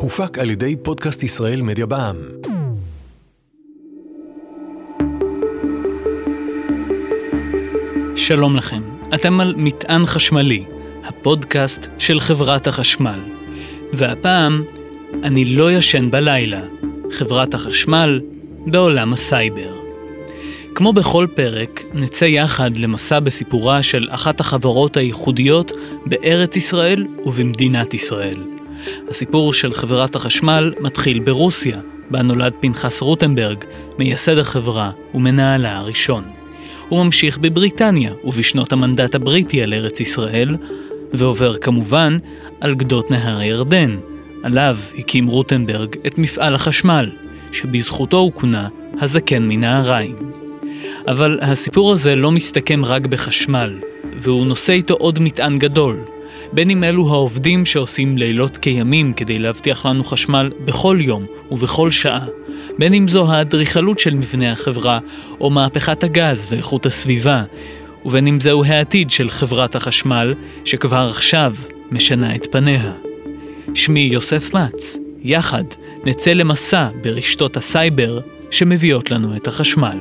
הופק על ידי פודקאסט ישראל מדיה בע"מ. שלום לכם, אתם על מטען חשמלי, הפודקאסט של חברת החשמל. והפעם, אני לא ישן בלילה, חברת החשמל בעולם הסייבר. כמו בכל פרק, נצא יחד למסע בסיפורה של אחת החברות הייחודיות בארץ ישראל ובמדינת ישראל. הסיפור של חברת החשמל מתחיל ברוסיה, בה נולד פנחס רוטנברג, מייסד החברה ומנהלה הראשון. הוא ממשיך בבריטניה ובשנות המנדט הבריטי על ארץ ישראל, ועובר כמובן על גדות נהר הירדן. עליו הקים רוטנברג את מפעל החשמל, שבזכותו הוא כונה הזקן מנהריים. אבל הסיפור הזה לא מסתכם רק בחשמל, והוא נושא איתו עוד מטען גדול, בין אם אלו העובדים שעושים לילות כימים כדי להבטיח לנו חשמל בכל יום ובכל שעה, בין אם זו האדריכלות של מבנה החברה, או מהפכת הגז ואיכות הסביבה, ובין אם זהו העתיד של חברת החשמל, שכבר עכשיו משנה את פניה. שמי יוסף מצ, יחד נצא למסע ברשתות הסייבר שמביאות לנו את החשמל.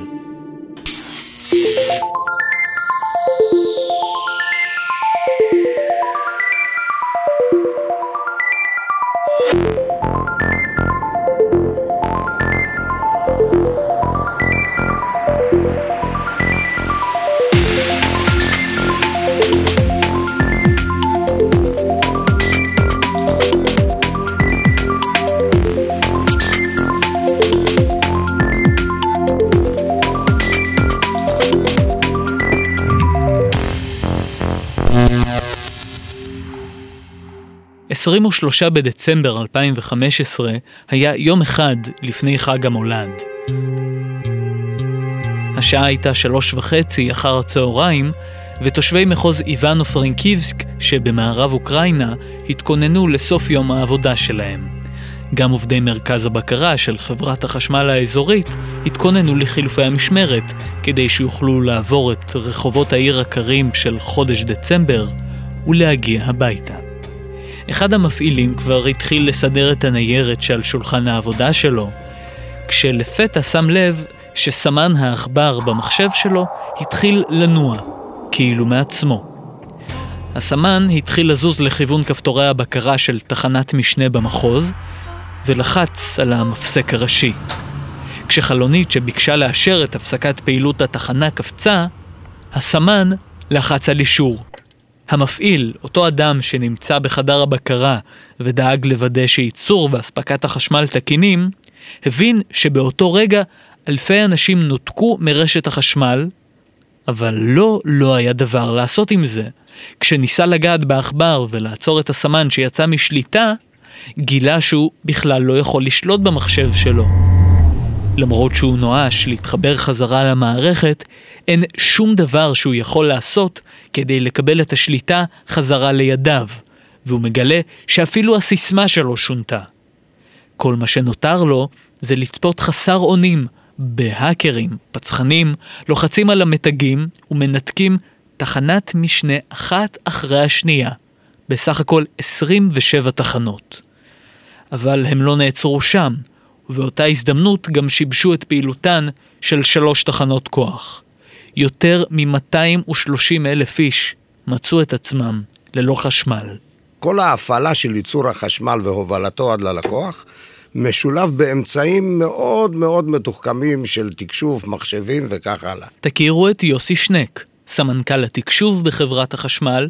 23 בדצמבר 2015 היה יום אחד לפני חג המולד. השעה הייתה שלוש וחצי אחר הצהריים, ותושבי מחוז איוונו פרנקיבסק שבמערב אוקראינה התכוננו לסוף יום העבודה שלהם. גם עובדי מרכז הבקרה של חברת החשמל האזורית התכוננו לחילופי המשמרת כדי שיוכלו לעבור את רחובות העיר הקרים של חודש דצמבר ולהגיע הביתה. אחד המפעילים כבר התחיל לסדר את הניירת שעל שולחן העבודה שלו, כשלפתע שם לב שסמן העכבר במחשב שלו התחיל לנוע, כאילו מעצמו. הסמן התחיל לזוז לכיוון כפתורי הבקרה של תחנת משנה במחוז, ולחץ על המפסק הראשי. כשחלונית שביקשה לאשר את הפסקת פעילות התחנה קפצה, הסמן לחץ על אישור. המפעיל, אותו אדם שנמצא בחדר הבקרה ודאג לוודא שייצור ואספקת החשמל תקינים, הבין שבאותו רגע אלפי אנשים נותקו מרשת החשמל, אבל לא, לא היה דבר לעשות עם זה. כשניסה לגעת בעכבר ולעצור את הסמן שיצא משליטה, גילה שהוא בכלל לא יכול לשלוט במחשב שלו. למרות שהוא נואש להתחבר חזרה למערכת, אין שום דבר שהוא יכול לעשות כדי לקבל את השליטה חזרה לידיו, והוא מגלה שאפילו הסיסמה שלו שונתה. כל מה שנותר לו זה לצפות חסר אונים בהאקרים, פצחנים, לוחצים על המתגים ומנתקים תחנת משנה אחת אחרי השנייה, בסך הכל 27 תחנות. אבל הם לא נעצרו שם, ובאותה הזדמנות גם שיבשו את פעילותן של שלוש תחנות כוח. יותר מ-230 אלף איש מצאו את עצמם ללא חשמל. כל ההפעלה של ייצור החשמל והובלתו עד ללקוח משולב באמצעים מאוד מאוד מתוחכמים של תקשוב, מחשבים וכך הלאה. תכירו את יוסי שנק, סמנכ"ל התקשוב בחברת החשמל,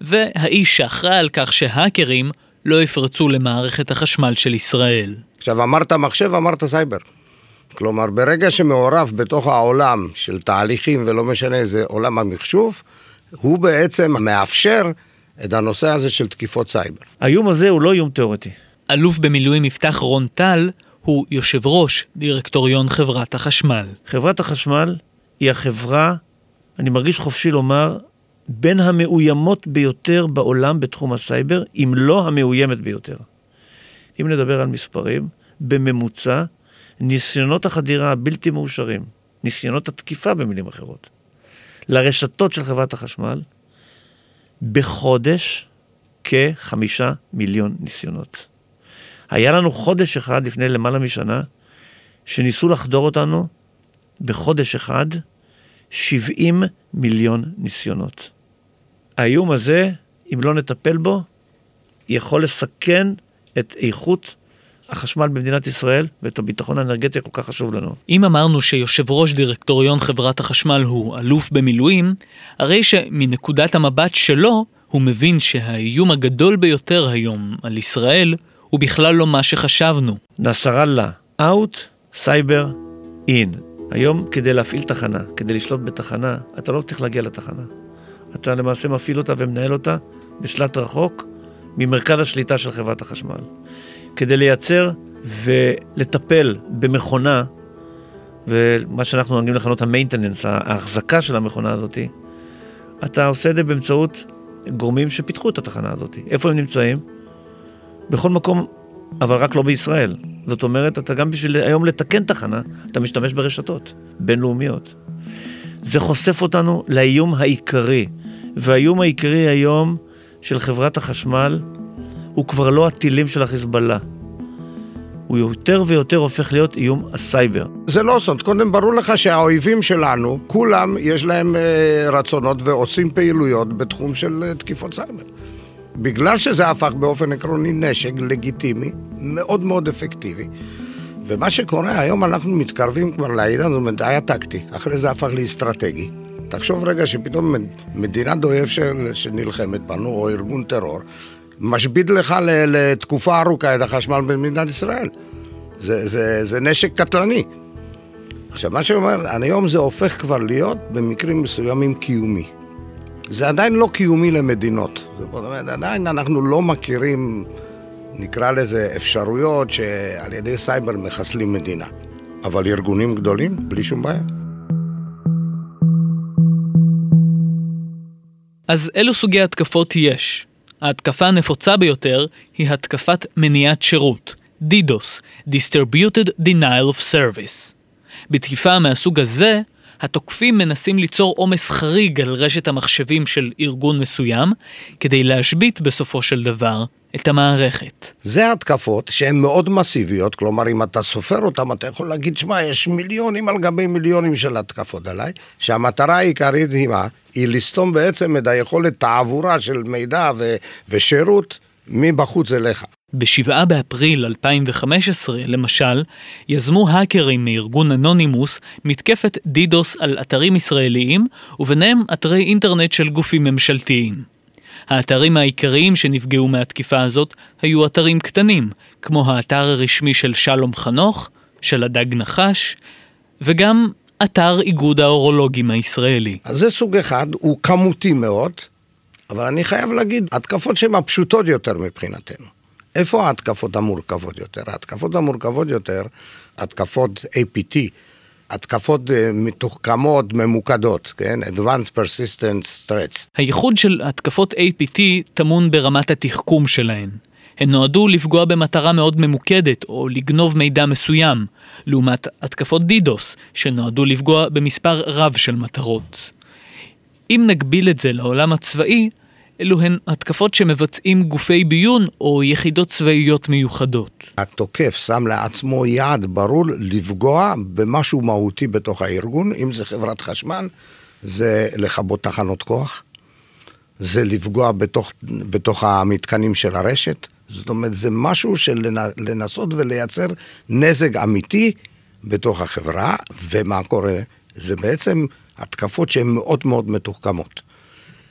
והאיש שאחראי על כך שהאקרים לא יפרצו למערכת החשמל של ישראל. עכשיו, אמרת מחשב, אמרת סייבר. כלומר, ברגע שמעורב בתוך העולם של תהליכים, ולא משנה איזה עולם המחשוב, הוא בעצם מאפשר את הנושא הזה של תקיפות סייבר. האיום הזה הוא לא איום תיאורטי. אלוף במילואים יפתח רון טל הוא יושב ראש דירקטוריון חברת החשמל. חברת החשמל היא החברה, אני מרגיש חופשי לומר, בין המאוימות ביותר בעולם בתחום הסייבר, אם לא המאוימת ביותר. אם נדבר על מספרים, בממוצע, ניסיונות החדירה הבלתי מאושרים, ניסיונות התקיפה במילים אחרות, לרשתות של חברת החשמל, בחודש כחמישה מיליון ניסיונות. היה לנו חודש אחד לפני למעלה משנה, שניסו לחדור אותנו בחודש אחד 70 מיליון ניסיונות. האיום הזה, אם לא נטפל בו, יכול לסכן את איכות החשמל במדינת ישראל ואת הביטחון האנרגטי הכל כך חשוב לנו. אם אמרנו שיושב ראש דירקטוריון חברת החשמל הוא אלוף במילואים, הרי שמנקודת המבט שלו, הוא מבין שהאיום הגדול ביותר היום על ישראל הוא בכלל לא מה שחשבנו. נסראללה, out, סייבר, in. היום כדי להפעיל תחנה, כדי לשלוט בתחנה, אתה לא צריך להגיע לתחנה. אתה למעשה מפעיל אותה ומנהל אותה בשלט רחוק ממרכז השליטה של חברת החשמל. כדי לייצר ולטפל במכונה, ומה שאנחנו נוהגים לכנות ה maintenance, ההחזקה של המכונה הזאת, אתה עושה את זה באמצעות גורמים שפיתחו את התחנה הזאת. איפה הם נמצאים? בכל מקום, אבל רק לא בישראל. זאת אומרת, אתה גם בשביל היום לתקן תחנה, אתה משתמש ברשתות בינלאומיות. זה חושף אותנו לאיום העיקרי, והאיום העיקרי היום של חברת החשמל הוא כבר לא הטילים של החיזבאללה. הוא יותר ויותר הופך להיות איום הסייבר. זה לא סוד, קודם ברור לך שהאויבים שלנו, כולם יש להם אה, רצונות ועושים פעילויות בתחום של אה, תקיפות סייבר. בגלל שזה הפך באופן עקרוני נשק לגיטימי, מאוד מאוד אפקטיבי. ומה שקורה, היום אנחנו מתקרבים כבר לעידן, זאת אומרת, היה טקטי, אחרי זה הפך לאסטרטגי. תחשוב רגע שפתאום מדינה דואב שנלחמת בנו, או ארגון טרור, משבית לך לתקופה ארוכה את החשמל במדינת ישראל. זה, זה, זה נשק קטלני. עכשיו, מה שאומר, היום זה הופך כבר להיות במקרים מסוימים קיומי. זה עדיין לא קיומי למדינות. זאת אומרת, עדיין אנחנו לא מכירים, נקרא לזה, אפשרויות שעל ידי סייבר מחסלים מדינה. אבל ארגונים גדולים, בלי שום בעיה. אז אילו סוגי התקפות יש? ההתקפה הנפוצה ביותר היא התקפת מניעת שירות, DDoS, Distributed Denial of Service. בתקיפה מהסוג הזה, התוקפים מנסים ליצור עומס חריג על רשת המחשבים של ארגון מסוים, כדי להשבית בסופו של דבר את המערכת. זה התקפות שהן מאוד מסיביות, כלומר אם אתה סופר אותן, אתה יכול להגיד, שמע, יש מיליונים על גבי מיליונים של התקפות עליי, שהמטרה העיקרית היא מה? היא לסתום בעצם את היכולת תעבורה של מידע ו- ושירות מבחוץ אליך. ב-7 באפריל 2015, למשל, יזמו האקרים מארגון אנונימוס מתקפת דידוס על אתרים ישראליים, וביניהם אתרי אינטרנט של גופים ממשלתיים. האתרים העיקריים שנפגעו מהתקיפה הזאת היו אתרים קטנים, כמו האתר הרשמי של שלום חנוך, של הדג נחש, וגם אתר איגוד האורולוגים הישראלי. אז זה סוג אחד, הוא כמותי מאוד, אבל אני חייב להגיד, התקפות שהן הפשוטות יותר מבחינתנו. איפה ההתקפות המורכבות יותר? ההתקפות המורכבות יותר, התקפות APT, התקפות אה, מתוחכמות, ממוקדות, כן? Advanced Persistent Threats. הייחוד של התקפות APT טמון ברמת התחכום שלהן. הן נועדו לפגוע במטרה מאוד ממוקדת או לגנוב מידע מסוים, לעומת התקפות דידוס, שנועדו לפגוע במספר רב של מטרות. אם נגביל את זה לעולם הצבאי, אלו הן התקפות שמבצעים גופי ביון או יחידות צבאיות מיוחדות. התוקף שם לעצמו יעד ברור לפגוע במשהו מהותי בתוך הארגון, אם זה חברת חשמל, זה לכבות תחנות כוח, זה לפגוע בתוך, בתוך המתקנים של הרשת, זאת אומרת, זה משהו של לנסות ולייצר נזק אמיתי בתוך החברה, ומה קורה? זה בעצם התקפות שהן מאוד מאוד מתוחכמות.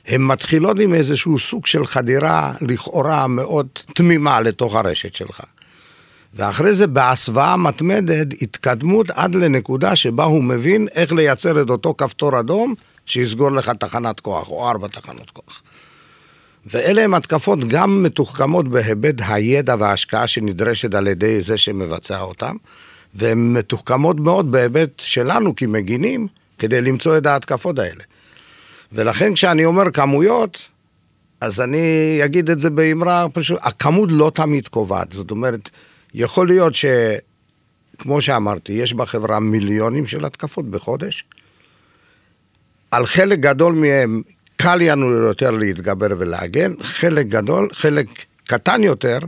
הן מתחילות עם איזשהו סוג של חדירה לכאורה מאוד תמימה לתוך הרשת שלך. ואחרי זה בהסוואה מתמדת התקדמות עד לנקודה שבה הוא מבין איך לייצר את אותו כפתור אדום שיסגור לך תחנת כוח או ארבע תחנות כוח. ואלה הן התקפות גם מתוחכמות בהיבט הידע וההשקעה שנדרשת על ידי זה שמבצע אותן, והן מתוחכמות מאוד בהיבט שלנו כמגינים כדי למצוא את ההתקפות האלה. ולכן כשאני אומר כמויות, אז אני אגיד את זה באמרה פשוט, הכמות לא תמיד קובעת. זאת אומרת, יכול להיות שכמו שאמרתי, יש בחברה מיליונים של התקפות בחודש. על חלק גדול מהם קל לנו יותר להתגבר ולהגן, חלק גדול, חלק קטן יותר,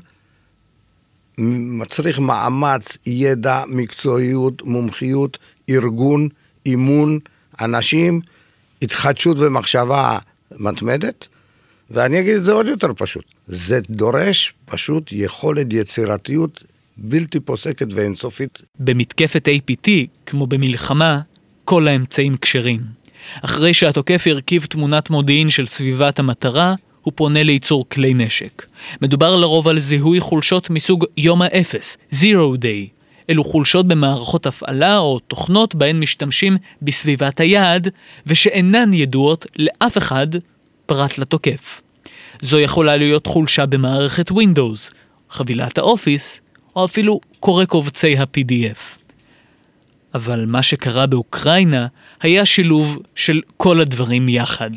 מצריך מאמץ, ידע, מקצועיות, מומחיות, ארגון, אימון, אנשים, התחדשות ומחשבה מתמדת, ואני אגיד את זה עוד יותר פשוט. זה דורש פשוט יכולת יצירתיות בלתי פוסקת ואינסופית. במתקפת APT, כמו במלחמה, כל האמצעים כשרים. אחרי שהתוקף הרכיב תמונת מודיעין של סביבת המטרה, הוא פונה לייצור כלי נשק. מדובר לרוב על זיהוי חולשות מסוג יום האפס, Zero Day. אלו חולשות במערכות הפעלה או תוכנות בהן משתמשים בסביבת היעד, ושאינן ידועות לאף אחד פרט לתוקף. זו יכולה להיות חולשה במערכת Windows, חבילת האופיס, או אפילו קורא קובצי ה-PDF. אבל מה שקרה באוקראינה היה שילוב של כל הדברים יחד.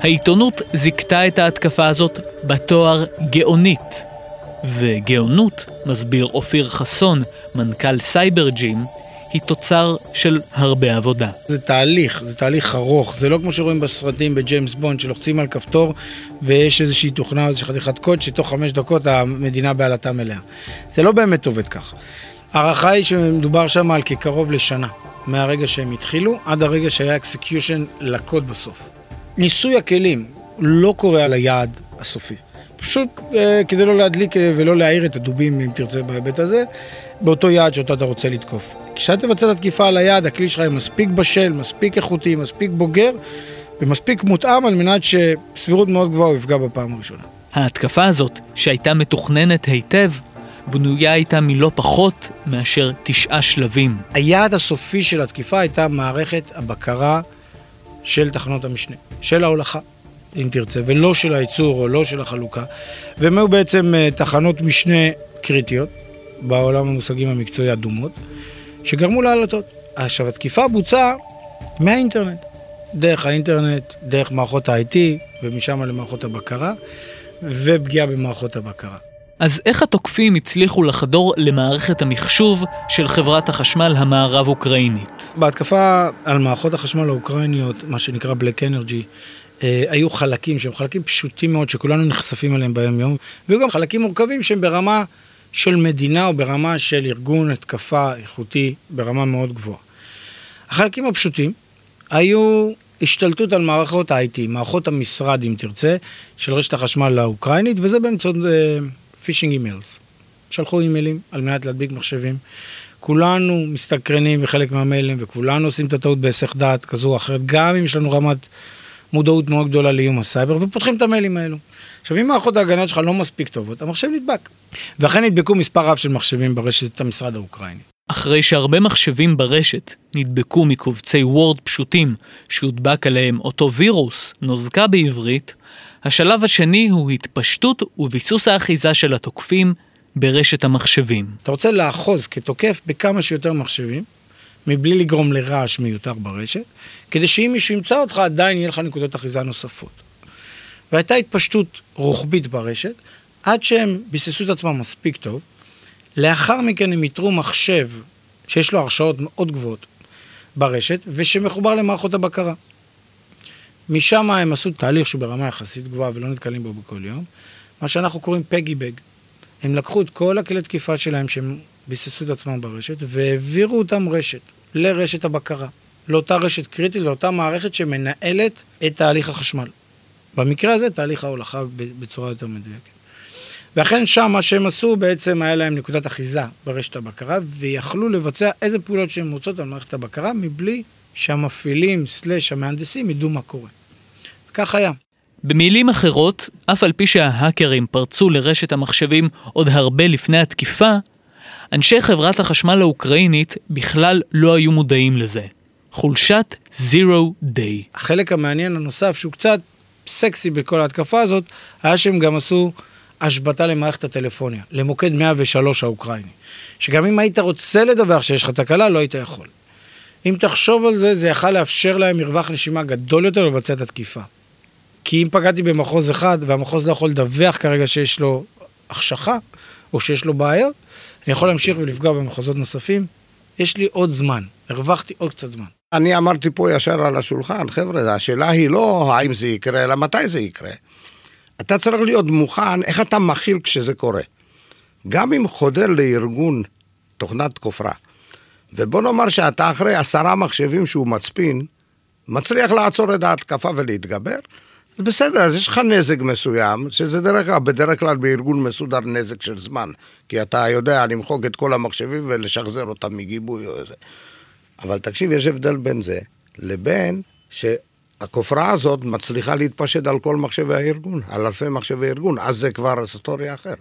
העיתונות זיכתה את ההתקפה הזאת בתואר גאונית. וגאונות, מסביר אופיר חסון, מנכ"ל סייבר ג'ים, היא תוצר של הרבה עבודה. זה תהליך, זה תהליך ארוך, זה לא כמו שרואים בסרטים בג'יימס בונד, שלוחצים על כפתור ויש איזושהי תוכנה, איזושהי חתיכת קוד, שתוך חמש דקות המדינה בעלטה מלאה. זה לא באמת עובד כך. ההערכה היא שמדובר שם על כקרוב לשנה, מהרגע שהם התחילו, עד הרגע שהיה execution לקוד בסוף. ניסוי הכלים לא קורה על היעד הסופי. פשוט אה, כדי לא להדליק אה, ולא להעיר את הדובים, אם תרצה, בהיבט הזה, באותו יעד שאותו אתה רוצה לתקוף. כשאתה תבצע את התקיפה על היעד, הכלי שלך יהיה מספיק בשל, מספיק איכותי, מספיק בוגר ומספיק מותאם על מנת שסבירות מאוד גבוהה הוא יפגע בפעם הראשונה. ההתקפה הזאת, שהייתה מתוכננת היטב, בנויה הייתה מלא פחות מאשר תשעה שלבים. היעד הסופי של התקיפה הייתה מערכת הבקרה של תחנות המשנה, של ההולכה, אם תרצה, ולא של הייצור או לא של החלוקה. והם היו בעצם אה, תחנות משנה קריטיות, בעולם המושגים המקצועי אדומות, שגרמו להעלתות. עכשיו, התקיפה בוצעה מהאינטרנט, דרך האינטרנט, דרך מערכות ה-IT, ומשם למערכות הבקרה, ופגיעה במערכות הבקרה. אז איך התוקפים הצליחו לחדור למערכת המחשוב של חברת החשמל המערב-אוקראינית? בהתקפה על מערכות החשמל האוקראיניות, מה שנקרא Black Energy, אה, היו חלקים שהם חלקים פשוטים מאוד שכולנו נחשפים אליהם ביום יום, והיו גם חלקים מורכבים שהם ברמה של מדינה או ברמה של ארגון התקפה איכותי ברמה מאוד גבוהה. החלקים הפשוטים היו השתלטות על מערכות ה-IT, מערכות המשרד אם תרצה, של רשת החשמל האוקראינית, וזה באמצעות phishing emails. שלחו אימיילים על מנת להדביק מחשבים. כולנו מסתקרנים בחלק מהמיילים וכולנו עושים את הטעות בהיסח דעת כזו או אחרת, גם אם יש לנו רמת מודעות מאוד גדולה לאיום הסייבר, ופותחים את המיילים האלו. עכשיו, אם מערכות ההגנה שלך לא מספיק טובות, המחשב נדבק. ואכן נדבקו מספר רב של מחשבים ברשת המשרד האוקראיני. אחרי שהרבה מחשבים ברשת נדבקו מקובצי וורד פשוטים שהודבק עליהם אותו וירוס, נוזקה בעברית, השלב השני הוא התפשטות וביסוס האחיזה של התוקפים ברשת המחשבים. אתה רוצה לאחוז כתוקף בכמה שיותר מחשבים, מבלי לגרום לרעש מיותר ברשת, כדי שאם מישהו ימצא אותך עדיין יהיה לך נקודות אחיזה נוספות. והייתה התפשטות רוחבית ברשת, עד שהם ביססו את עצמם מספיק טוב. לאחר מכן הם איתרו מחשב שיש לו הרשאות מאוד גבוהות ברשת, ושמחובר למערכות הבקרה. משם הם עשו תהליך שהוא ברמה יחסית גבוהה ולא נתקלים בו בכל יום, מה שאנחנו קוראים פגי בג. הם לקחו את כל הכלי תקיפה שלהם שהם ביססו את עצמם ברשת והעבירו אותם רשת, לרשת הבקרה, לאותה רשת קריטית, לאותה מערכת שמנהלת את תהליך החשמל. במקרה הזה תהליך ההולכה בצורה יותר מדויקת. ואכן שם מה שהם עשו בעצם היה להם נקודת אחיזה ברשת הבקרה ויכלו לבצע איזה פעולות שהם רוצות על מערכת הבקרה מבלי שהמפעילים סלאש המהנדסים ידעו מה קורה. כך היה. במילים אחרות, אף על פי שההאקרים פרצו לרשת המחשבים עוד הרבה לפני התקיפה, אנשי חברת החשמל האוקראינית בכלל לא היו מודעים לזה. חולשת Zero Day. החלק המעניין הנוסף שהוא קצת סקסי בכל ההתקפה הזאת, היה שהם גם עשו השבתה למערכת הטלפוניה, למוקד 103 האוקראיני. שגם אם היית רוצה לדווח שיש לך תקלה, לא היית יכול. אם תחשוב על זה, זה יכל לאפשר להם מרווח נשימה גדול יותר לבצע את התקיפה. כי אם פגעתי במחוז אחד, והמחוז לא יכול לדווח כרגע שיש לו החשכה, או שיש לו בעיות, אני יכול להמשיך ולפגוע במחוזות נוספים. יש לי עוד זמן, הרווחתי עוד קצת זמן. אני אמרתי פה ישר על השולחן, חבר'ה, השאלה היא לא האם זה יקרה, אלא מתי זה יקרה. אתה צריך להיות מוכן, איך אתה מכיל כשזה קורה. גם אם חודר לארגון תוכנת כופרה, ובוא נאמר שאתה אחרי עשרה מחשבים שהוא מצפין, מצליח לעצור את ההתקפה ולהתגבר, בסדר, אז יש לך נזק מסוים, שזה דרך אגב, בדרך כלל בארגון מסודר נזק של זמן, כי אתה יודע למחוק את כל המחשבים ולשחזר אותם מגיבוי או איזה. אבל תקשיב, יש הבדל בין זה לבין שהכופרה הזאת מצליחה להתפשט על כל מחשבי הארגון, על אלפי מחשבי ארגון, אז זה כבר היסטוריה אחר.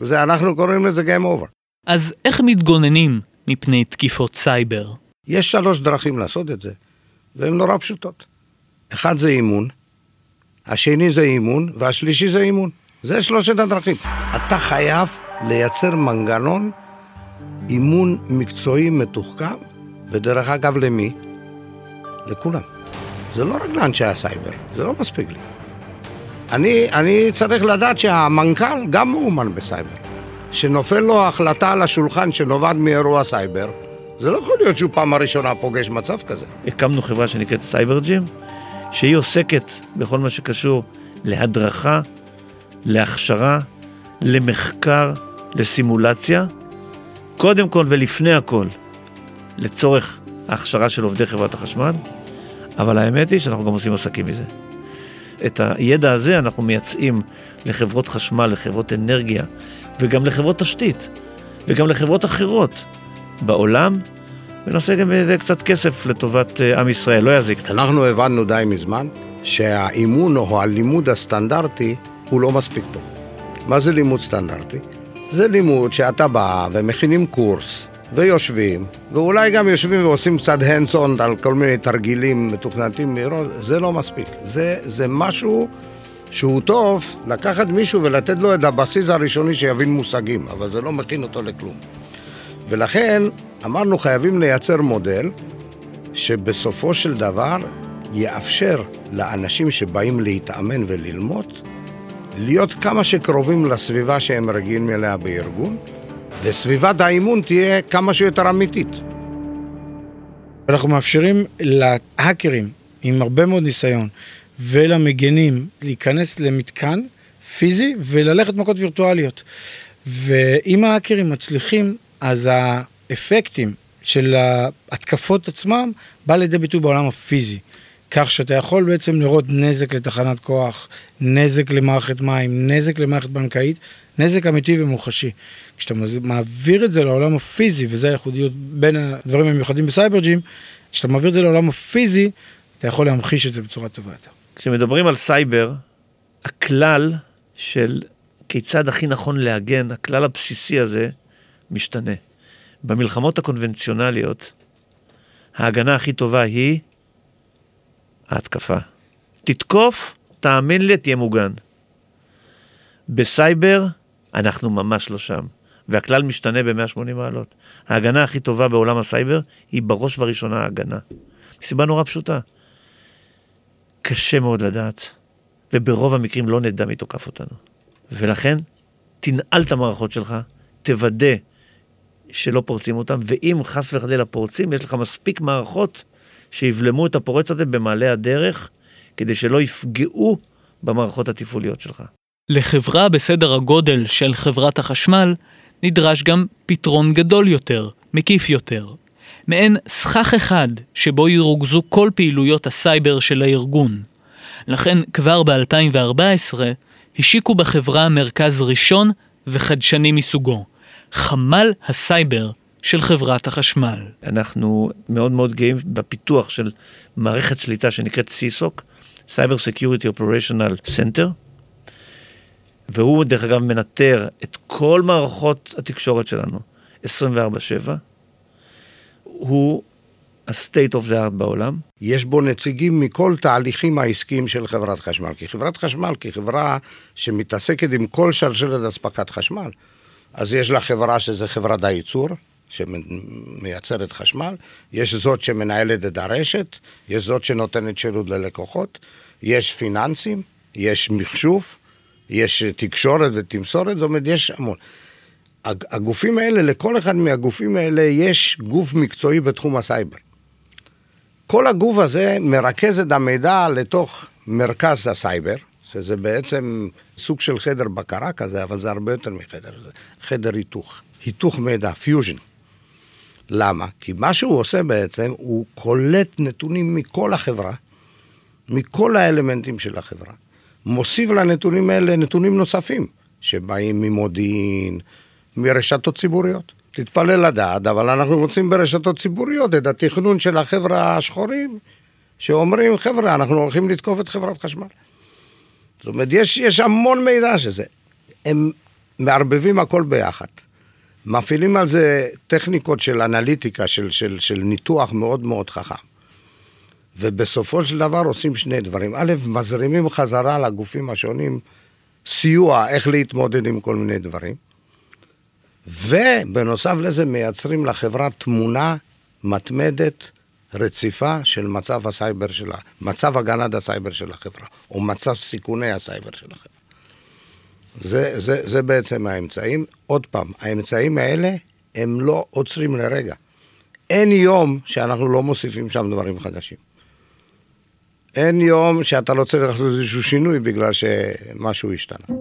וזה, אנחנו קוראים לזה Game Over. אז איך מתגוננים מפני תקיפות סייבר? יש שלוש דרכים לעשות את זה, והן נורא פשוטות. אחד זה אימון, השני זה אימון, והשלישי זה אימון. זה שלושת הדרכים. אתה חייב לייצר מנגנון אימון מקצועי מתוחכם, ודרך אגב, למי? לכולם. זה לא רק לאנשי הסייבר, זה לא מספיק לי. אני, אני צריך לדעת שהמנכ"ל גם מאומן בסייבר. שנופל לו החלטה על השולחן שנובעת מאירוע סייבר, זה לא יכול להיות שהוא פעם הראשונה פוגש מצב כזה. הקמנו חברה שנקראת סייבר ג'ים, שהיא עוסקת בכל מה שקשור להדרכה, להכשרה, למחקר, לסימולציה, קודם כל ולפני הכל, לצורך ההכשרה של עובדי חברת החשמל, אבל האמת היא שאנחנו גם עושים עסקים מזה. את הידע הזה אנחנו מייצאים לחברות חשמל, לחברות אנרגיה, וגם לחברות תשתית, וגם לחברות אחרות בעולם, ונעשה גם איזה קצת כסף לטובת אה, עם ישראל, לא יזיק. אנחנו הבנו די מזמן שהאימון או הלימוד הסטנדרטי הוא לא מספיק טוב. מה זה לימוד סטנדרטי? זה לימוד שאתה בא ומכינים קורס ויושבים, ואולי גם יושבים ועושים קצת hands on על כל מיני תרגילים מתוכנתים מראש, זה לא מספיק. זה, זה משהו שהוא טוב לקחת מישהו ולתת לו את הבסיס הראשוני שיבין מושגים, אבל זה לא מכין אותו לכלום. ולכן אמרנו חייבים לייצר מודל שבסופו של דבר יאפשר לאנשים שבאים להתאמן וללמוד להיות כמה שקרובים לסביבה שהם רגילים אליה בארגון, וסביבת האימון תהיה כמה שיותר אמיתית. אנחנו מאפשרים להאקרים עם הרבה מאוד ניסיון ולמגנים להיכנס למתקן פיזי וללכת מכות וירטואליות. ואם ההאקרים מצליחים, אז האפקטים של ההתקפות עצמם בא לידי ביטוי בעולם הפיזי. כך שאתה יכול בעצם לראות נזק לתחנת כוח, נזק למערכת מים, נזק למערכת בנקאית, נזק אמיתי ומוחשי. כשאתה מעביר את זה לעולם הפיזי, וזו הייחודיות בין הדברים המיוחדים בסייבר ג'ים, כשאתה מעביר את זה לעולם הפיזי, אתה יכול להמחיש את זה בצורה טובה יותר. כשמדברים על סייבר, הכלל של כיצד הכי נכון להגן, הכלל הבסיסי הזה, משתנה. במלחמות הקונבנציונליות, ההגנה הכי טובה היא ההתקפה. תתקוף, תאמין לי, תהיה מוגן. בסייבר, אנחנו ממש לא שם. והכלל משתנה ב-180 מעלות. ההגנה הכי טובה בעולם הסייבר היא בראש ובראשונה ההגנה. מסיבה נורא פשוטה. קשה מאוד לדעת, וברוב המקרים לא נדע מי תוקף אותנו. ולכן, תנעל את המערכות שלך, תוודא שלא פורצים אותם, ואם חס וחלילה פורצים, יש לך מספיק מערכות שיבלמו את הפורץ הזה במעלה הדרך, כדי שלא יפגעו במערכות התפעוליות שלך. לחברה בסדר הגודל של חברת החשמל, נדרש גם פתרון גדול יותר, מקיף יותר. מעין סכך אחד שבו ירוכזו כל פעילויות הסייבר של הארגון. לכן כבר ב-2014 השיקו בחברה מרכז ראשון וחדשני מסוגו, חמ"ל הסייבר של חברת החשמל. אנחנו מאוד מאוד גאים בפיתוח של מערכת שליטה שנקראת CSOC, Cyber Security Operational Center, והוא דרך אגב מנטר את כל מערכות התקשורת שלנו 24/7. הוא ה-state of the art בעולם. יש בו נציגים מכל תהליכים העסקיים של חברת חשמל. כי חברת חשמל, כחברה שמתעסקת עם כל שלשלת אספקת חשמל, אז יש לה חברה שזה חברת הייצור, שמייצרת חשמל, יש זאת שמנהלת את הרשת, יש זאת שנותנת שירות ללקוחות, יש פיננסים, יש מחשוב, יש תקשורת ותמסורת, זאת אומרת, יש המון. הגופים האלה, לכל אחד מהגופים האלה יש גוף מקצועי בתחום הסייבר. כל הגוף הזה מרכז את המידע לתוך מרכז הסייבר, שזה בעצם סוג של חדר בקרה כזה, אבל זה הרבה יותר מחדר, זה חדר היתוך. היתוך מידע, פיוז'ן. למה? כי מה שהוא עושה בעצם, הוא קולט נתונים מכל החברה, מכל האלמנטים של החברה. מוסיף לנתונים האלה נתונים נוספים, שבאים ממודיעין, מרשתות ציבוריות. תתפלא לדעת, אבל אנחנו רוצים ברשתות ציבוריות את התכנון של החבר'ה השחורים, שאומרים, חבר'ה, אנחנו הולכים לתקוף את חברת חשמל. זאת אומרת, יש, יש המון מידע שזה. הם מערבבים הכל ביחד. מפעילים על זה טכניקות של אנליטיקה, של, של, של ניתוח מאוד מאוד חכם. ובסופו של דבר עושים שני דברים. א', מזרימים חזרה לגופים השונים סיוע איך להתמודד עם כל מיני דברים. ובנוסף לזה מייצרים לחברה תמונה מתמדת, רציפה של מצב הסייבר שלה, מצב הגנת הסייבר של החברה, או מצב סיכוני הסייבר של החברה. זה, זה, זה בעצם האמצעים. עוד פעם, האמצעים האלה הם לא עוצרים לרגע. אין יום שאנחנו לא מוסיפים שם דברים חדשים. אין יום שאתה לא צריך לעשות איזשהו שינוי בגלל שמשהו השתנה.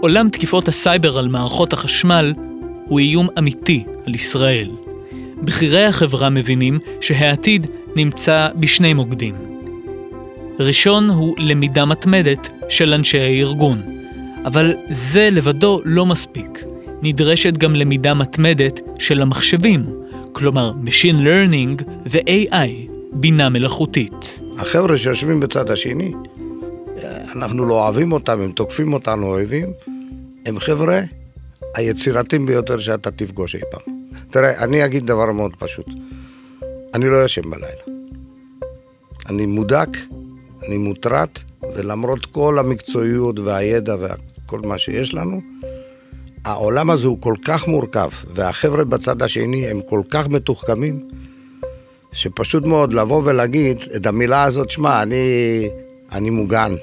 עולם תקיפות הסייבר על מערכות החשמל הוא איום אמיתי על ישראל. בכירי החברה מבינים שהעתיד נמצא בשני מוקדים. ראשון הוא למידה מתמדת של אנשי הארגון, אבל זה לבדו לא מספיק. נדרשת גם למידה מתמדת של המחשבים, כלומר Machine Learning ו-AI, בינה מלאכותית. החבר'ה שיושבים בצד השני, אנחנו לא אוהבים אותם, הם תוקפים אותנו אויבים, הם חבר'ה היצירתיים ביותר שאתה תפגוש אי פעם. תראה, אני אגיד דבר מאוד פשוט. אני לא ישן בלילה. אני מודק, אני מוטרד, ולמרות כל המקצועיות והידע וכל מה שיש לנו, העולם הזה הוא כל כך מורכב, והחבר'ה בצד השני הם כל כך מתוחכמים, שפשוט מאוד לבוא ולהגיד את המילה הזאת, שמע, אני, אני מוגן,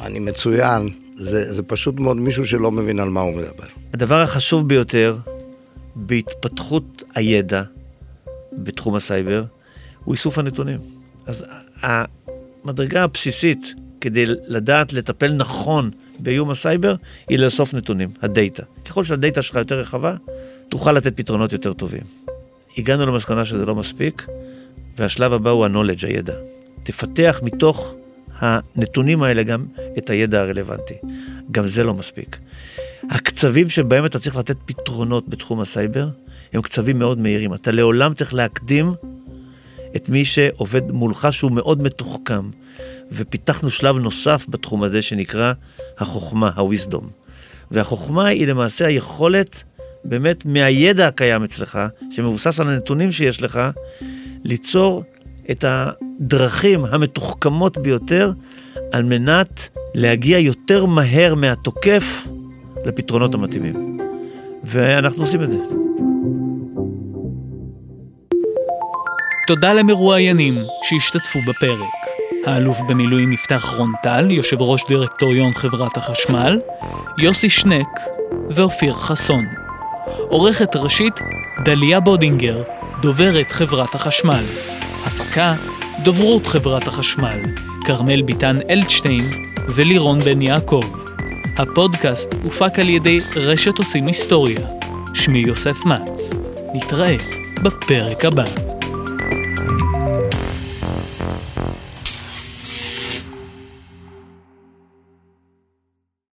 אני מצוין, זה, זה פשוט מאוד מישהו שלא מבין על מה הוא מדבר. הדבר החשוב ביותר בהתפתחות הידע בתחום הסייבר הוא איסוף הנתונים. אז המדרגה הבסיסית כדי לדעת לטפל נכון באיום הסייבר היא לאסוף נתונים, הדאטה. ככל שהדאטה שלך יותר רחבה, תוכל לתת פתרונות יותר טובים. הגענו למסקנה שזה לא מספיק, והשלב הבא הוא ה-knowledge, הידע. תפתח מתוך הנתונים האלה גם את הידע הרלוונטי. גם זה לא מספיק. הקצבים שבהם אתה צריך לתת פתרונות בתחום הסייבר, הם קצבים מאוד מהירים. אתה לעולם צריך להקדים את מי שעובד מולך שהוא מאוד מתוחכם. ופיתחנו שלב נוסף בתחום הזה שנקרא החוכמה, ה-wisdom. והחוכמה היא למעשה היכולת באמת מהידע הקיים אצלך, שמבוסס על הנתונים שיש לך, ליצור את הדרכים המתוחכמות ביותר על מנת להגיע יותר מהר מהתוקף לפתרונות המתאימים. ואנחנו עושים את זה. תודה למרואיינים שהשתתפו בפרק. האלוף במילואים יפתח רונטל, יושב ראש דירקטוריון חברת החשמל, יוסי שנק ואופיר חסון. עורכת ראשית דליה בודינגר, דוברת חברת החשמל. הפקה דוברות חברת החשמל, כרמל ביטן אלדשטיין ולירון בן יעקב. הפודקאסט הופק על ידי רשת עושים היסטוריה. שמי יוסף מצ. נתראה בפרק הבא.